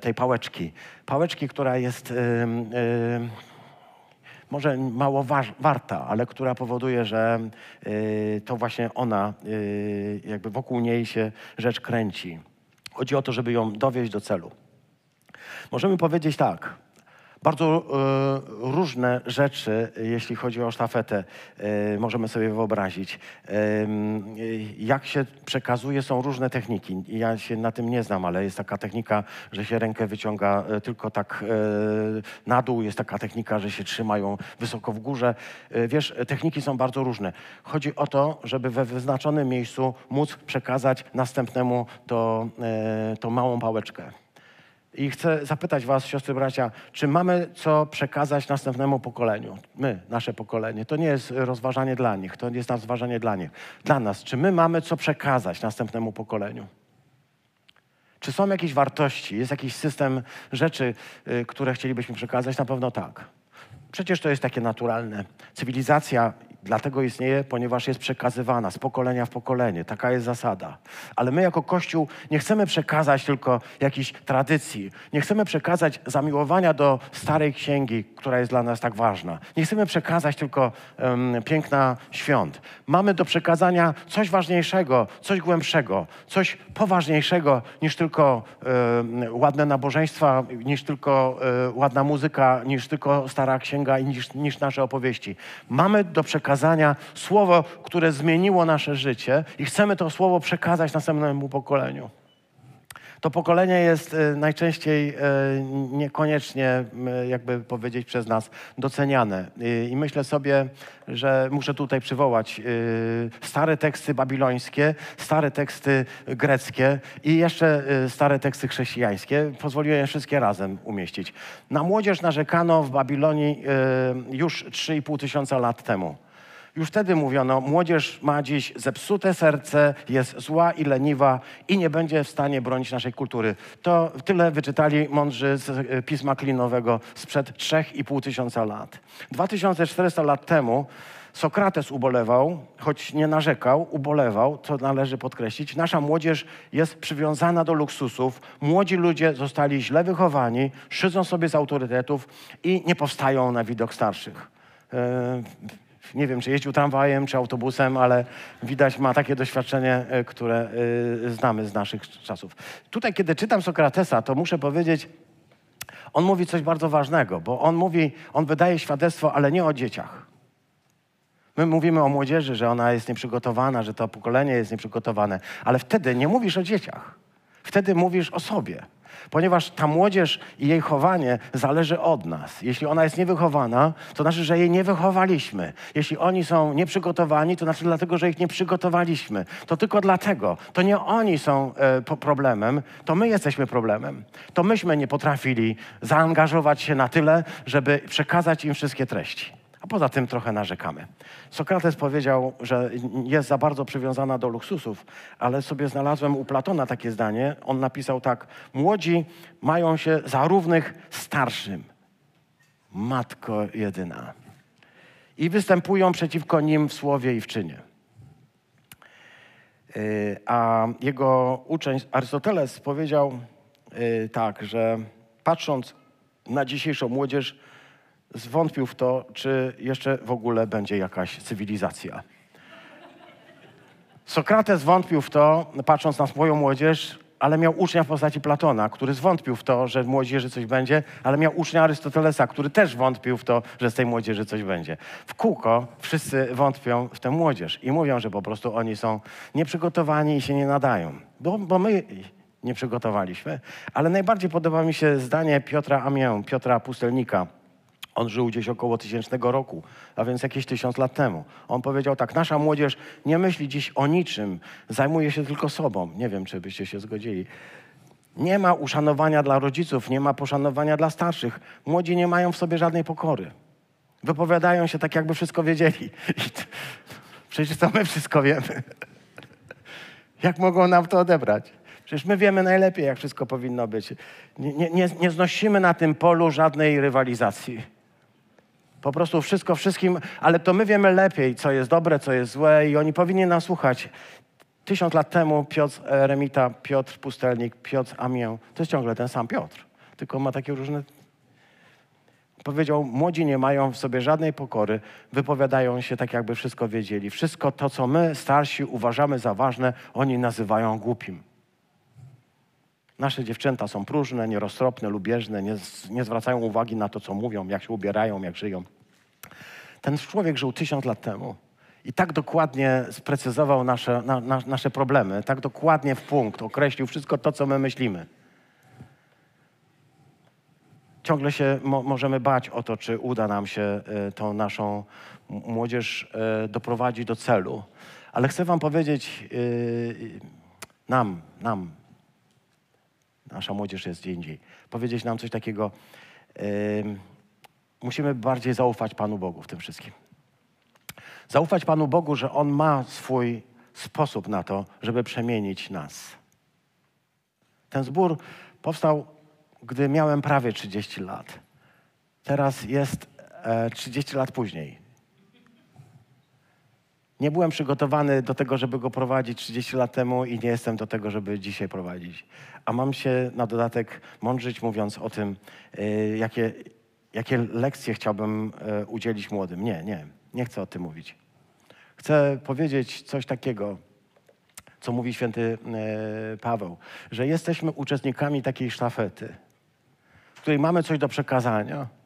tej pałeczki. Pałeczki, która jest może mało warta, ale która powoduje, że to właśnie ona, jakby wokół niej się rzecz kręci. Chodzi o to, żeby ją dowieść do celu. Możemy powiedzieć tak. Bardzo y, różne rzeczy, jeśli chodzi o sztafetę, y, możemy sobie wyobrazić. Y, jak się przekazuje, są różne techniki. Ja się na tym nie znam, ale jest taka technika, że się rękę wyciąga tylko tak na dół, jest taka technika, że się trzymają wysoko w górze. Wiesz, techniki są bardzo różne. Chodzi o to, żeby we wyznaczonym miejscu móc przekazać następnemu to, to małą pałeczkę. I chcę zapytać Was, siostry, bracia, czy mamy co przekazać następnemu pokoleniu? My, nasze pokolenie. To nie jest rozważanie dla nich, to nie jest rozważanie dla nich. Dla nas, czy my mamy co przekazać następnemu pokoleniu? Czy są jakieś wartości, jest jakiś system rzeczy, y, które chcielibyśmy przekazać? Na pewno tak. Przecież to jest takie naturalne. Cywilizacja Dlatego istnieje, ponieważ jest przekazywana z pokolenia w pokolenie. Taka jest zasada. Ale my jako Kościół nie chcemy przekazać tylko jakiejś tradycji. Nie chcemy przekazać zamiłowania do starej księgi, która jest dla nas tak ważna. Nie chcemy przekazać tylko um, piękna świąt. Mamy do przekazania coś ważniejszego, coś głębszego, coś poważniejszego niż tylko um, ładne nabożeństwa, niż tylko um, ładna muzyka, niż tylko stara księga i niż, niż nasze opowieści. Mamy do przekazania słowo, które zmieniło nasze życie i chcemy to słowo przekazać następnemu pokoleniu. To pokolenie jest e, najczęściej e, niekoniecznie, jakby powiedzieć, przez nas doceniane. I myślę sobie, że muszę tutaj przywołać e, stare teksty babilońskie, stare teksty greckie i jeszcze stare teksty chrześcijańskie. Pozwoliłem je wszystkie razem umieścić. Na młodzież narzekano w Babilonii już 3,5 tysiąca lat temu. Już wtedy mówiono, młodzież ma dziś zepsute serce, jest zła i leniwa i nie będzie w stanie bronić naszej kultury. To tyle wyczytali mądrzy z e, Pisma Klinowego sprzed 3,5 tysiąca lat. 2400 lat temu Sokrates ubolewał, choć nie narzekał, ubolewał, co należy podkreślić. Nasza młodzież jest przywiązana do luksusów. Młodzi ludzie zostali źle wychowani, szydzą sobie z autorytetów i nie powstają na widok starszych. Yy, nie wiem, czy jeździł tramwajem, czy autobusem, ale widać ma takie doświadczenie, e, które e, znamy z naszych czasów. Tutaj, kiedy czytam Sokratesa, to muszę powiedzieć, on mówi coś bardzo ważnego, bo on mówi, on wydaje świadectwo, ale nie o dzieciach. My mówimy o młodzieży, że ona jest nieprzygotowana, że to pokolenie jest nieprzygotowane, ale wtedy nie mówisz o dzieciach. Wtedy mówisz o sobie ponieważ ta młodzież i jej chowanie zależy od nas. Jeśli ona jest niewychowana, to znaczy, że jej nie wychowaliśmy. Jeśli oni są nieprzygotowani, to znaczy dlatego, że ich nie przygotowaliśmy. To tylko dlatego. To nie oni są e, problemem, to my jesteśmy problemem. To myśmy nie potrafili zaangażować się na tyle, żeby przekazać im wszystkie treści a poza tym trochę narzekamy. Sokrates powiedział, że jest za bardzo przywiązana do luksusów, ale sobie znalazłem u Platona takie zdanie. On napisał tak: Młodzi mają się za równych starszym. Matko jedyna. I występują przeciwko nim w słowie i w czynie. Y, a jego uczeń Arystoteles powiedział y, tak, że patrząc na dzisiejszą młodzież, zwątpił w to, czy jeszcze w ogóle będzie jakaś cywilizacja. Sokrates wątpił w to, patrząc na swoją młodzież, ale miał ucznia w postaci Platona, który zwątpił w to, że w młodzieży coś będzie, ale miał ucznia Arystotelesa, który też wątpił w to, że z tej młodzieży coś będzie. W kółko wszyscy wątpią w tę młodzież i mówią, że po prostu oni są nieprzygotowani i się nie nadają, bo, bo my nie przygotowaliśmy. Ale najbardziej podoba mi się zdanie Piotra Amię, Piotra Pustelnika, on żył gdzieś około tysięcznego roku, a więc jakieś tysiąc lat temu. On powiedział tak, nasza młodzież nie myśli dziś o niczym, zajmuje się tylko sobą. Nie wiem, czy byście się zgodzili. Nie ma uszanowania dla rodziców, nie ma poszanowania dla starszych. Młodzi nie mają w sobie żadnej pokory. Wypowiadają się tak, jakby wszystko wiedzieli. Przecież to my wszystko wiemy. Jak mogą nam to odebrać? Przecież my wiemy najlepiej, jak wszystko powinno być. Nie, nie, nie znosimy na tym polu żadnej rywalizacji. Po prostu wszystko wszystkim, ale to my wiemy lepiej, co jest dobre, co jest złe i oni powinni nas słuchać. Tysiąc lat temu Piotr Remita, Piotr Pustelnik, Piotr Amię, to jest ciągle ten sam Piotr, tylko ma takie różne... Powiedział, młodzi nie mają w sobie żadnej pokory, wypowiadają się tak, jakby wszystko wiedzieli. Wszystko to, co my, starsi, uważamy za ważne, oni nazywają głupim. Nasze dziewczęta są próżne, nieroztropne, lubieżne, nie, nie zwracają uwagi na to, co mówią, jak się ubierają, jak żyją. Ten człowiek żył tysiąc lat temu i tak dokładnie sprecyzował nasze, na, na, nasze problemy, tak dokładnie w punkt określił wszystko to, co my myślimy. Ciągle się mo możemy bać o to, czy uda nam się y, tą naszą młodzież y, doprowadzić do celu. Ale chcę Wam powiedzieć, y, nam, nam, nasza młodzież jest gdzie indziej, powiedzieć nam coś takiego. Yy, musimy bardziej zaufać Panu Bogu w tym wszystkim. Zaufać Panu Bogu, że On ma swój sposób na to, żeby przemienić nas. Ten zbór powstał, gdy miałem prawie 30 lat. Teraz jest e, 30 lat później. Nie byłem przygotowany do tego, żeby go prowadzić 30 lat temu i nie jestem do tego, żeby dzisiaj prowadzić. A mam się na dodatek mądrzyć, mówiąc o tym, yy, jakie, jakie lekcje chciałbym yy, udzielić młodym. Nie, nie, nie chcę o tym mówić. Chcę powiedzieć coś takiego, co mówi święty yy, Paweł, że jesteśmy uczestnikami takiej sztafety, w której mamy coś do przekazania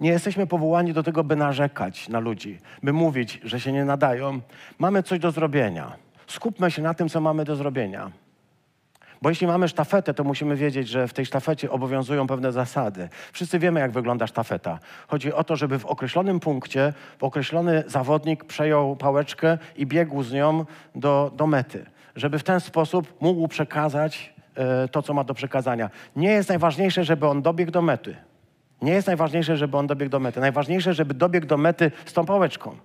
Nie jesteśmy powołani do tego, by narzekać na ludzi, by mówić, że się nie nadają. Mamy coś do zrobienia. Skupmy się na tym, co mamy do zrobienia. Bo jeśli mamy sztafetę, to musimy wiedzieć, że w tej sztafecie obowiązują pewne zasady. Wszyscy wiemy, jak wygląda sztafeta. Chodzi o to, żeby w określonym punkcie określony zawodnik przejął pałeczkę i biegł z nią do, do mety. Żeby w ten sposób mógł przekazać e, to, co ma do przekazania. Nie jest najważniejsze, żeby on dobiegł do mety. Nie jest najważniejsze, żeby on dobiegł do mety. Najważniejsze, żeby dobiegł do mety z tą pałeczką.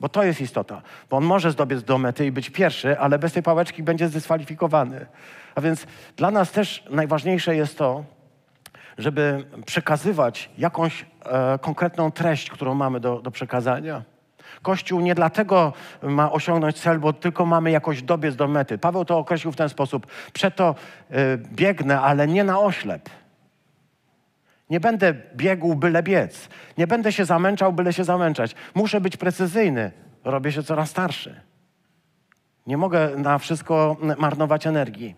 Bo to jest istota. Bo on może zdobiec do mety i być pierwszy, ale bez tej pałeczki będzie zdyskwalifikowany. A więc dla nas też najważniejsze jest to, żeby przekazywać jakąś e, konkretną treść, którą mamy do, do przekazania. Kościół nie dlatego ma osiągnąć cel, bo tylko mamy jakoś dobiec do mety. Paweł to określił w ten sposób. Przeto e, biegnę, ale nie na oślep. Nie będę biegł byle biec. Nie będę się zamęczał, byle się zamęczać. Muszę być precyzyjny. Robię się coraz starszy. Nie mogę na wszystko marnować energii.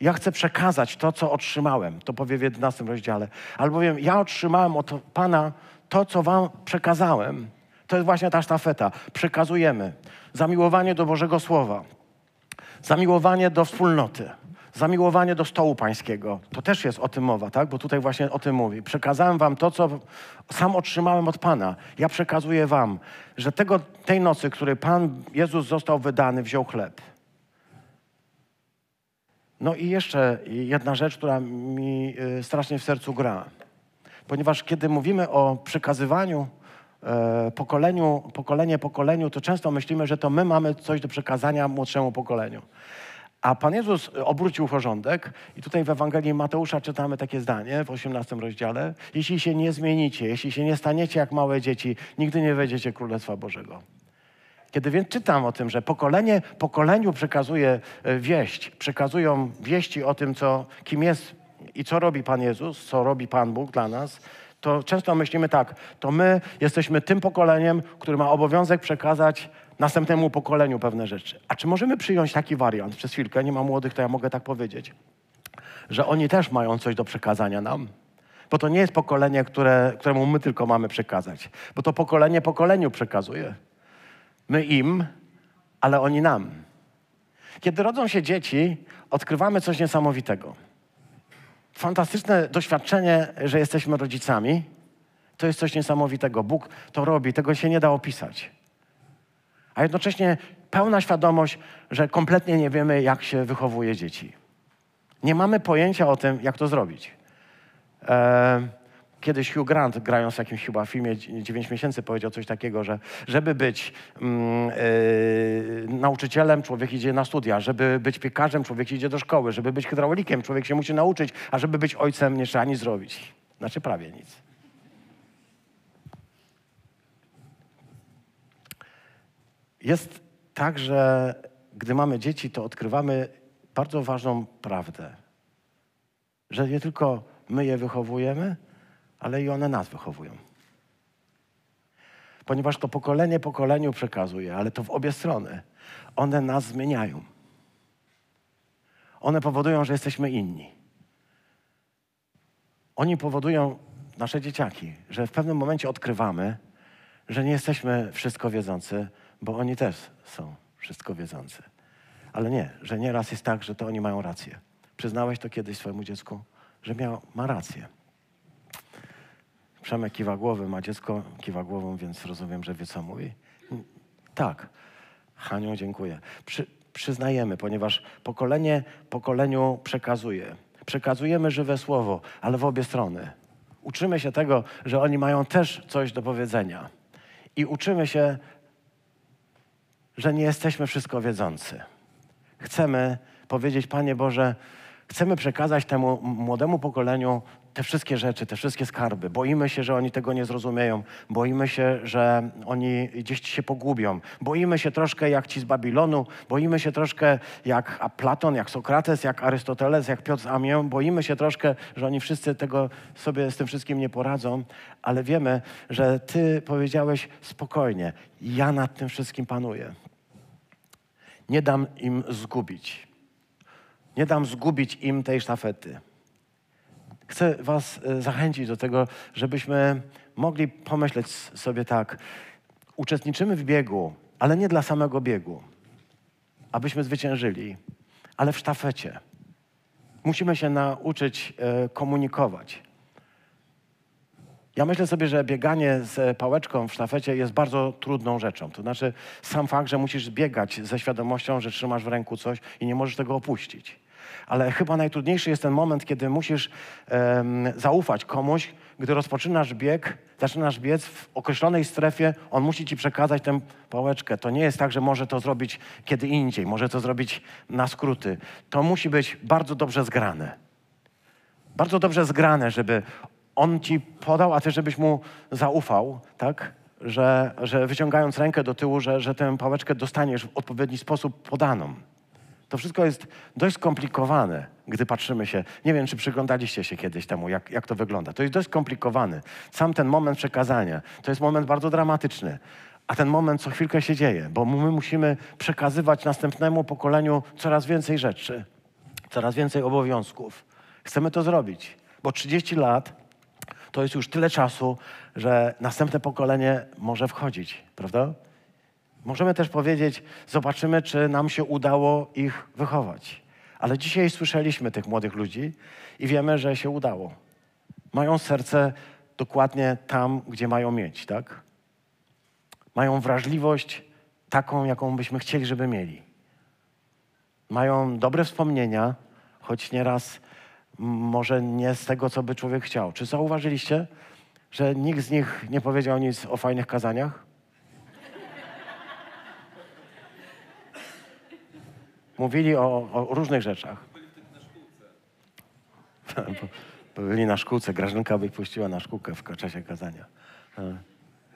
Ja chcę przekazać to, co otrzymałem. To powie w 11 rozdziale. Albowiem ja otrzymałem od Pana to, co Wam przekazałem. To jest właśnie ta sztafeta. Przekazujemy zamiłowanie do Bożego Słowa, zamiłowanie do wspólnoty Zamiłowanie do stołu pańskiego. To też jest o tym mowa, tak? Bo tutaj właśnie o tym mówi. Przekazałem wam to, co sam otrzymałem od Pana. Ja przekazuję wam, że tego, tej nocy, której Pan Jezus został wydany, wziął chleb. No i jeszcze jedna rzecz, która mi y, strasznie w sercu gra. Ponieważ kiedy mówimy o przekazywaniu e, pokoleniu, pokolenie pokoleniu, to często myślimy, że to my mamy coś do przekazania młodszemu pokoleniu. A Pan Jezus obrócił porządek i tutaj w Ewangelii Mateusza czytamy takie zdanie w 18 rozdziale. Jeśli się nie zmienicie, jeśli się nie staniecie jak małe dzieci, nigdy nie wejdziecie Królestwa Bożego. Kiedy więc czytam o tym, że pokolenie pokoleniu przekazuje e, wieść, przekazują wieści o tym, co, kim jest i co robi Pan Jezus, co robi Pan Bóg dla nas, to często myślimy tak, to my jesteśmy tym pokoleniem, który ma obowiązek przekazać następnemu pokoleniu pewne rzeczy. A czy możemy przyjąć taki wariant? Przez chwilkę, nie ma młodych, to ja mogę tak powiedzieć, że oni też mają coś do przekazania nam. Bo to nie jest pokolenie, które, któremu my tylko mamy przekazać. Bo to pokolenie pokoleniu przekazuje. My im, ale oni nam. Kiedy rodzą się dzieci, odkrywamy coś niesamowitego. Fantastyczne doświadczenie, że jesteśmy rodzicami, to jest coś niesamowitego. Bóg to robi, tego się nie da opisać a jednocześnie pełna świadomość, że kompletnie nie wiemy, jak się wychowuje dzieci. Nie mamy pojęcia o tym, jak to zrobić. E, kiedyś Hugh Grant, grając w jakimś chyba filmie 9 miesięcy, powiedział coś takiego, że żeby być mm, e, nauczycielem, człowiek idzie na studia, żeby być piekarzem, człowiek idzie do szkoły, żeby być hydraulikiem, człowiek się musi nauczyć, a żeby być ojcem, nie trzeba nic zrobić. Znaczy prawie nic. Jest tak, że gdy mamy dzieci, to odkrywamy bardzo ważną prawdę. Że nie tylko my je wychowujemy, ale i one nas wychowują. Ponieważ to pokolenie pokoleniu przekazuje, ale to w obie strony. One nas zmieniają. One powodują, że jesteśmy inni. Oni powodują, nasze dzieciaki, że w pewnym momencie odkrywamy, że nie jesteśmy wszystko wiedzący, bo oni też są wszystko wiedzący. Ale nie, że nieraz jest tak, że to oni mają rację. Przyznałeś to kiedyś swojemu dziecku, że miał, ma rację. Przemek kiwa głową, a dziecko kiwa głową, więc rozumiem, że wie, co mówi. Tak. Haniu, dziękuję. Przy, przyznajemy, ponieważ pokolenie pokoleniu przekazuje. Przekazujemy żywe słowo, ale w obie strony. Uczymy się tego, że oni mają też coś do powiedzenia. I uczymy się że nie jesteśmy wszystko wiedzący. Chcemy powiedzieć, Panie Boże, chcemy przekazać temu młodemu pokoleniu te wszystkie rzeczy, te wszystkie skarby. Boimy się, że oni tego nie zrozumieją. Boimy się, że oni gdzieś się pogubią. Boimy się troszkę jak ci z Babilonu. Boimy się troszkę jak Platon, jak Sokrates, jak Arystoteles, jak Piotr Amię. Boimy się troszkę, że oni wszyscy tego sobie z tym wszystkim nie poradzą. Ale wiemy, że Ty powiedziałeś spokojnie. Ja nad tym wszystkim panuję. Nie dam im zgubić. Nie dam zgubić im tej sztafety. Chcę Was e, zachęcić do tego, żebyśmy mogli pomyśleć sobie tak. Uczestniczymy w biegu, ale nie dla samego biegu, abyśmy zwyciężyli, ale w sztafecie. Musimy się nauczyć e, komunikować. Ja myślę sobie, że bieganie z pałeczką w sztafecie jest bardzo trudną rzeczą. To znaczy sam fakt, że musisz biegać ze świadomością, że trzymasz w ręku coś i nie możesz tego opuścić. Ale chyba najtrudniejszy jest ten moment, kiedy musisz um, zaufać komuś, gdy rozpoczynasz bieg, zaczynasz biec w określonej strefie, on musi ci przekazać tę pałeczkę. To nie jest tak, że może to zrobić kiedy indziej, może to zrobić na skróty. To musi być bardzo dobrze zgrane. Bardzo dobrze zgrane, żeby on ci podał, a ty żebyś mu zaufał, tak? Że, że wyciągając rękę do tyłu, że, że tę pałeczkę dostaniesz w odpowiedni sposób podaną. To wszystko jest dość skomplikowane, gdy patrzymy się. Nie wiem, czy przyglądaliście się kiedyś temu, jak, jak to wygląda. To jest dość skomplikowany. Sam ten moment przekazania to jest moment bardzo dramatyczny. A ten moment co chwilkę się dzieje, bo my musimy przekazywać następnemu pokoleniu coraz więcej rzeczy, coraz więcej obowiązków. Chcemy to zrobić, bo 30 lat to jest już tyle czasu, że następne pokolenie może wchodzić, prawda? Możemy też powiedzieć, zobaczymy, czy nam się udało ich wychować. Ale dzisiaj słyszeliśmy tych młodych ludzi i wiemy, że się udało. Mają serce dokładnie tam, gdzie mają mieć, tak? Mają wrażliwość taką, jaką byśmy chcieli, żeby mieli. Mają dobre wspomnienia, choć nieraz może nie z tego, co by człowiek chciał. Czy zauważyliście, że nikt z nich nie powiedział nic o fajnych kazaniach? Mówili o, o różnych rzeczach. Byli na szkółce. Grażynka by puściła na szkółkę w czasie kazania.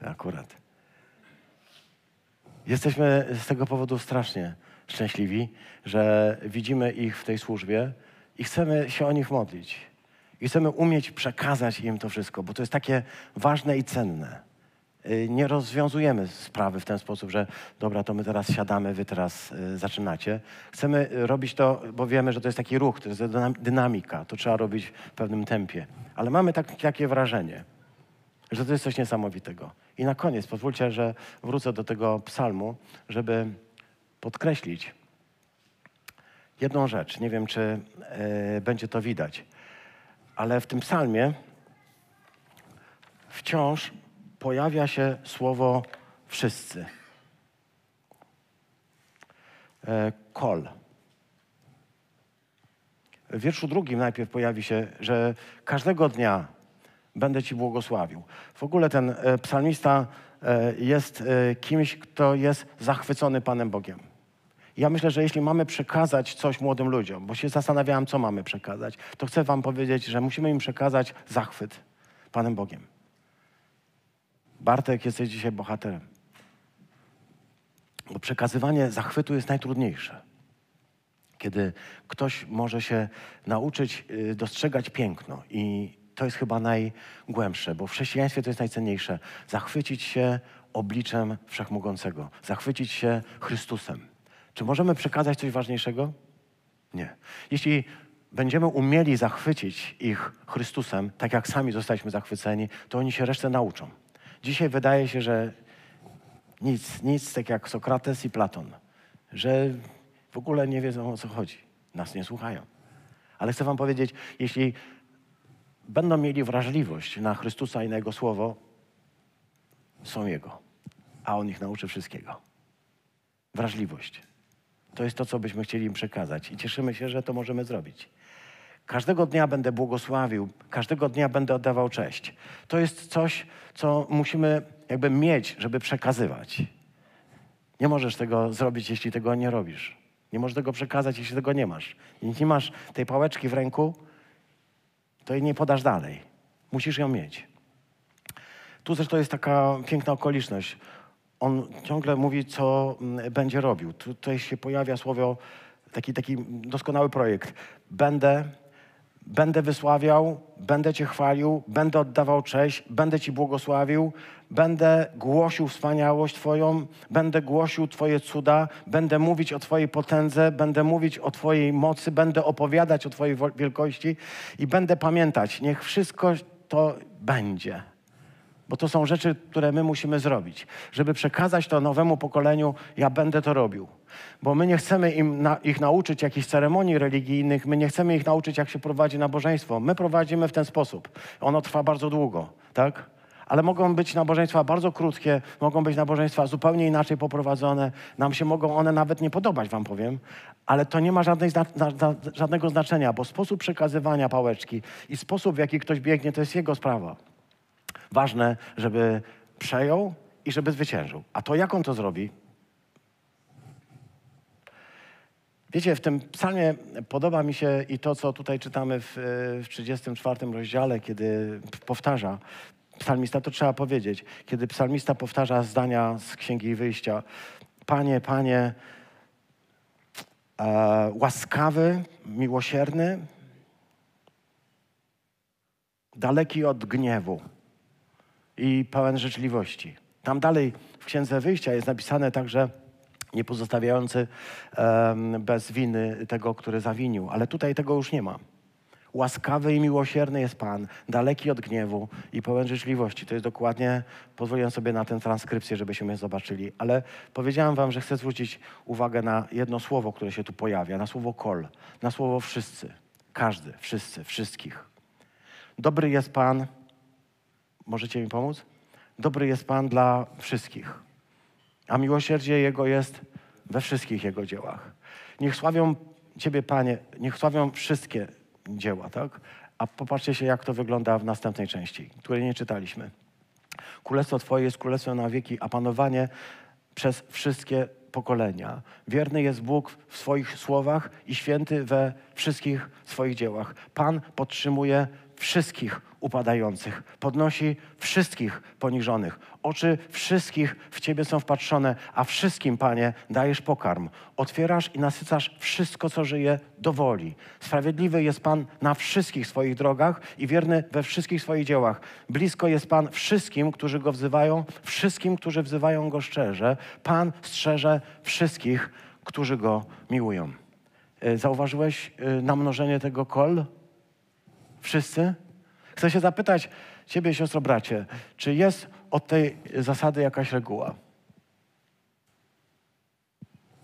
Akurat. Jesteśmy z tego powodu strasznie szczęśliwi, że widzimy ich w tej służbie i chcemy się o nich modlić. I chcemy umieć przekazać im to wszystko, bo to jest takie ważne i cenne. Y, nie rozwiązujemy sprawy w ten sposób, że dobra, to my teraz siadamy, wy teraz y, zaczynacie. Chcemy robić to, bo wiemy, że to jest taki ruch, to jest dynamika, to trzeba robić w pewnym tempie. Ale mamy tak, takie wrażenie, że to jest coś niesamowitego. I na koniec pozwólcie, że wrócę do tego psalmu, żeby podkreślić, jedną rzecz. Nie wiem, czy e, będzie to widać, ale w tym psalmie wciąż pojawia się słowo wszyscy. E, kol. W wierszu drugim najpierw pojawi się, że każdego dnia będę Ci błogosławił. W ogóle ten e, psalmista jest kimś, kto jest zachwycony Panem Bogiem. Ja myślę, że jeśli mamy przekazać coś młodym ludziom, bo się zastanawiałem, co mamy przekazać, to chcę Wam powiedzieć, że musimy im przekazać zachwyt Panem Bogiem. Bartek, jesteś dzisiaj bohaterem. Bo przekazywanie zachwytu jest najtrudniejsze. Kiedy ktoś może się nauczyć y, dostrzegać piękno i to jest chyba najgłębsze, bo w chrześcijaństwie to jest najcenniejsze. Zachwycić się obliczem Wszechmogącego, zachwycić się Chrystusem. Czy możemy przekazać coś ważniejszego? Nie. Jeśli będziemy umieli zachwycić ich Chrystusem, tak jak sami zostaliśmy zachwyceni, to oni się resztę nauczą. Dzisiaj wydaje się, że nic, nic, tak jak Sokrates i Platon, że w ogóle nie wiedzą o co chodzi. Nas nie słuchają. Ale chcę Wam powiedzieć, jeśli będą mieli wrażliwość na Chrystusa i na Jego Słowo, są Jego, a On ich nauczy wszystkiego. Wrażliwość. To jest to, co byśmy chcieli im przekazać i cieszymy się, że to możemy zrobić. Każdego dnia będę błogosławił, każdego dnia będę oddawał cześć. To jest coś, co musimy jakby mieć, żeby przekazywać. Nie możesz tego zrobić, jeśli tego nie robisz. Nie możesz tego przekazać, jeśli tego nie masz. Jeśli nie masz tej pałeczki w ręku, to jej nie podasz dalej. Musisz ją mieć. Tu zresztą jest taka piękna okoliczność on ciągle mówi, co mm, będzie robił. Tutaj się pojawia słowo, taki, taki doskonały projekt. Będę, będę wysławiał, będę Cię chwalił, będę oddawał cześć, będę Ci błogosławił, będę głosił wspaniałość Twoją, będę głosił Twoje cuda, będę mówić o Twojej potędze, będę mówić o Twojej mocy, będę opowiadać o Twojej wielkości i będę pamiętać, niech wszystko to będzie. Bo to są rzeczy, które my musimy zrobić. Żeby przekazać to nowemu pokoleniu, ja będę to robił. Bo my nie chcemy im na, ich nauczyć jakichś ceremonii religijnych, my nie chcemy ich nauczyć, jak się prowadzi nabożeństwo. My prowadzimy w ten sposób. Ono trwa bardzo długo, tak? Ale mogą być nabożeństwa bardzo krótkie, mogą być nabożeństwa zupełnie inaczej poprowadzone. Nam się mogą one nawet nie podobać, wam powiem, ale to nie ma żadnej, żadnego znaczenia, bo sposób przekazywania pałeczki i sposób, w jaki ktoś biegnie, to jest jego sprawa. Ważne, żeby przejął i żeby zwyciężył. A to jak on to zrobi? Wiecie, w tym psalmie podoba mi się i to, co tutaj czytamy w, w 34 rozdziale, kiedy powtarza psalmista, to trzeba powiedzieć, kiedy psalmista powtarza zdania z Księgi Wyjścia. Panie, Panie, e, łaskawy, miłosierny, daleki od gniewu i pełen życzliwości. Tam dalej w Księdze Wyjścia jest napisane także nie pozostawiający um, bez winy tego, który zawinił. Ale tutaj tego już nie ma. Łaskawy i miłosierny jest Pan, daleki od gniewu i pełen życzliwości. To jest dokładnie, pozwoliłem sobie na tę transkrypcję, żebyśmy je zobaczyli. Ale powiedziałem wam, że chcę zwrócić uwagę na jedno słowo, które się tu pojawia, na słowo kol, na słowo wszyscy. Każdy, wszyscy, wszystkich. Dobry jest Pan, Możecie mi pomóc? Dobry jest Pan dla wszystkich, a miłosierdzie Jego jest we wszystkich Jego dziełach. Niech sławią Ciebie, Panie, niech sławią wszystkie dzieła, tak? A popatrzcie się, jak to wygląda w następnej części, której nie czytaliśmy. Królestwo Twoje jest królestwem na wieki, a panowanie przez wszystkie pokolenia. Wierny jest Bóg w swoich słowach i święty we wszystkich swoich dziełach. Pan podtrzymuje wszystkich upadających, podnosi wszystkich poniżonych. Oczy wszystkich w Ciebie są wpatrzone, a wszystkim, Panie, dajesz pokarm. Otwierasz i nasycasz wszystko, co żyje, do woli. Sprawiedliwy jest Pan na wszystkich swoich drogach i wierny we wszystkich swoich dziełach. Blisko jest Pan wszystkim, którzy Go wzywają, wszystkim, którzy wzywają Go szczerze. Pan strzeże wszystkich, którzy Go miłują. E, zauważyłeś e, namnożenie tego kol? Wszyscy? Chcę się zapytać Ciebie, siostro, bracie, czy jest od tej zasady jakaś reguła?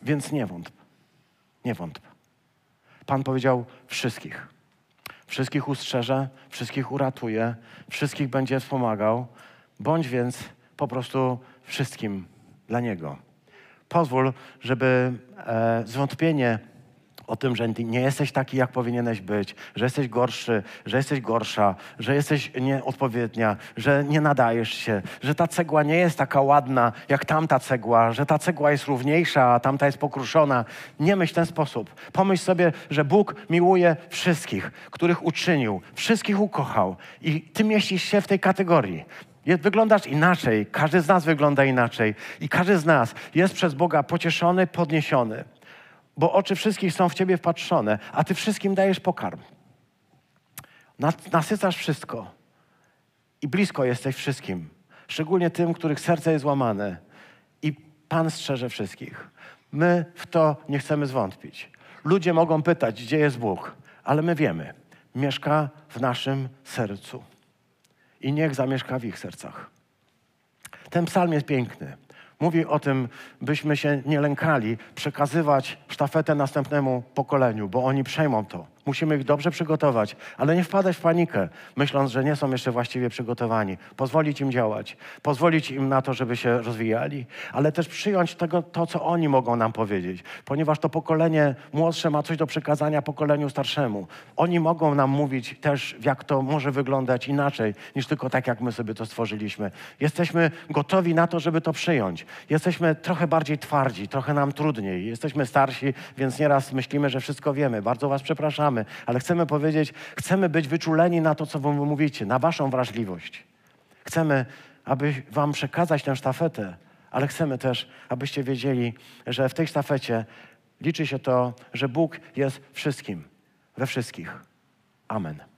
Więc nie wątp. Nie wątp. Pan powiedział wszystkich. Wszystkich ustrzeże, wszystkich uratuje, wszystkich będzie wspomagał. Bądź więc po prostu wszystkim dla Niego. Pozwól, żeby e, zwątpienie o tym, że nie jesteś taki, jak powinieneś być, że jesteś gorszy, że jesteś gorsza, że jesteś nieodpowiednia, że nie nadajesz się, że ta cegła nie jest taka ładna jak tamta cegła, że ta cegła jest równiejsza, a tamta jest pokruszona. Nie myśl w ten sposób. Pomyśl sobie, że Bóg miłuje wszystkich, których uczynił, wszystkich ukochał i ty mieścisz się w tej kategorii. Wyglądasz inaczej, każdy z nas wygląda inaczej i każdy z nas jest przez Boga pocieszony, podniesiony bo oczy wszystkich są w Ciebie wpatrzone, a Ty wszystkim dajesz pokarm. Nasycasz wszystko i blisko jesteś wszystkim, szczególnie tym, których serce jest łamane i Pan strzeże wszystkich. My w to nie chcemy zwątpić. Ludzie mogą pytać, gdzie jest Bóg, ale my wiemy, mieszka w naszym sercu i niech zamieszka w ich sercach. Ten psalm jest piękny. Mówi o tym, byśmy się nie lękali przekazywać sztafetę następnemu pokoleniu, bo oni przejmą to. Musimy ich dobrze przygotować, ale nie wpadać w panikę, myśląc, że nie są jeszcze właściwie przygotowani. Pozwolić im działać, pozwolić im na to, żeby się rozwijali, ale też przyjąć tego, to, co oni mogą nam powiedzieć, ponieważ to pokolenie młodsze ma coś do przekazania pokoleniu starszemu. Oni mogą nam mówić też, jak to może wyglądać inaczej, niż tylko tak, jak my sobie to stworzyliśmy. Jesteśmy gotowi na to, żeby to przyjąć. Jesteśmy trochę bardziej twardzi, trochę nam trudniej. Jesteśmy starsi, więc nieraz myślimy, że wszystko wiemy. Bardzo Was przepraszamy ale chcemy powiedzieć, chcemy być wyczuleni na to, co Wy mówicie, na Waszą wrażliwość. Chcemy, aby Wam przekazać tę sztafetę, ale chcemy też, abyście wiedzieli, że w tej sztafecie liczy się to, że Bóg jest wszystkim, we wszystkich. Amen.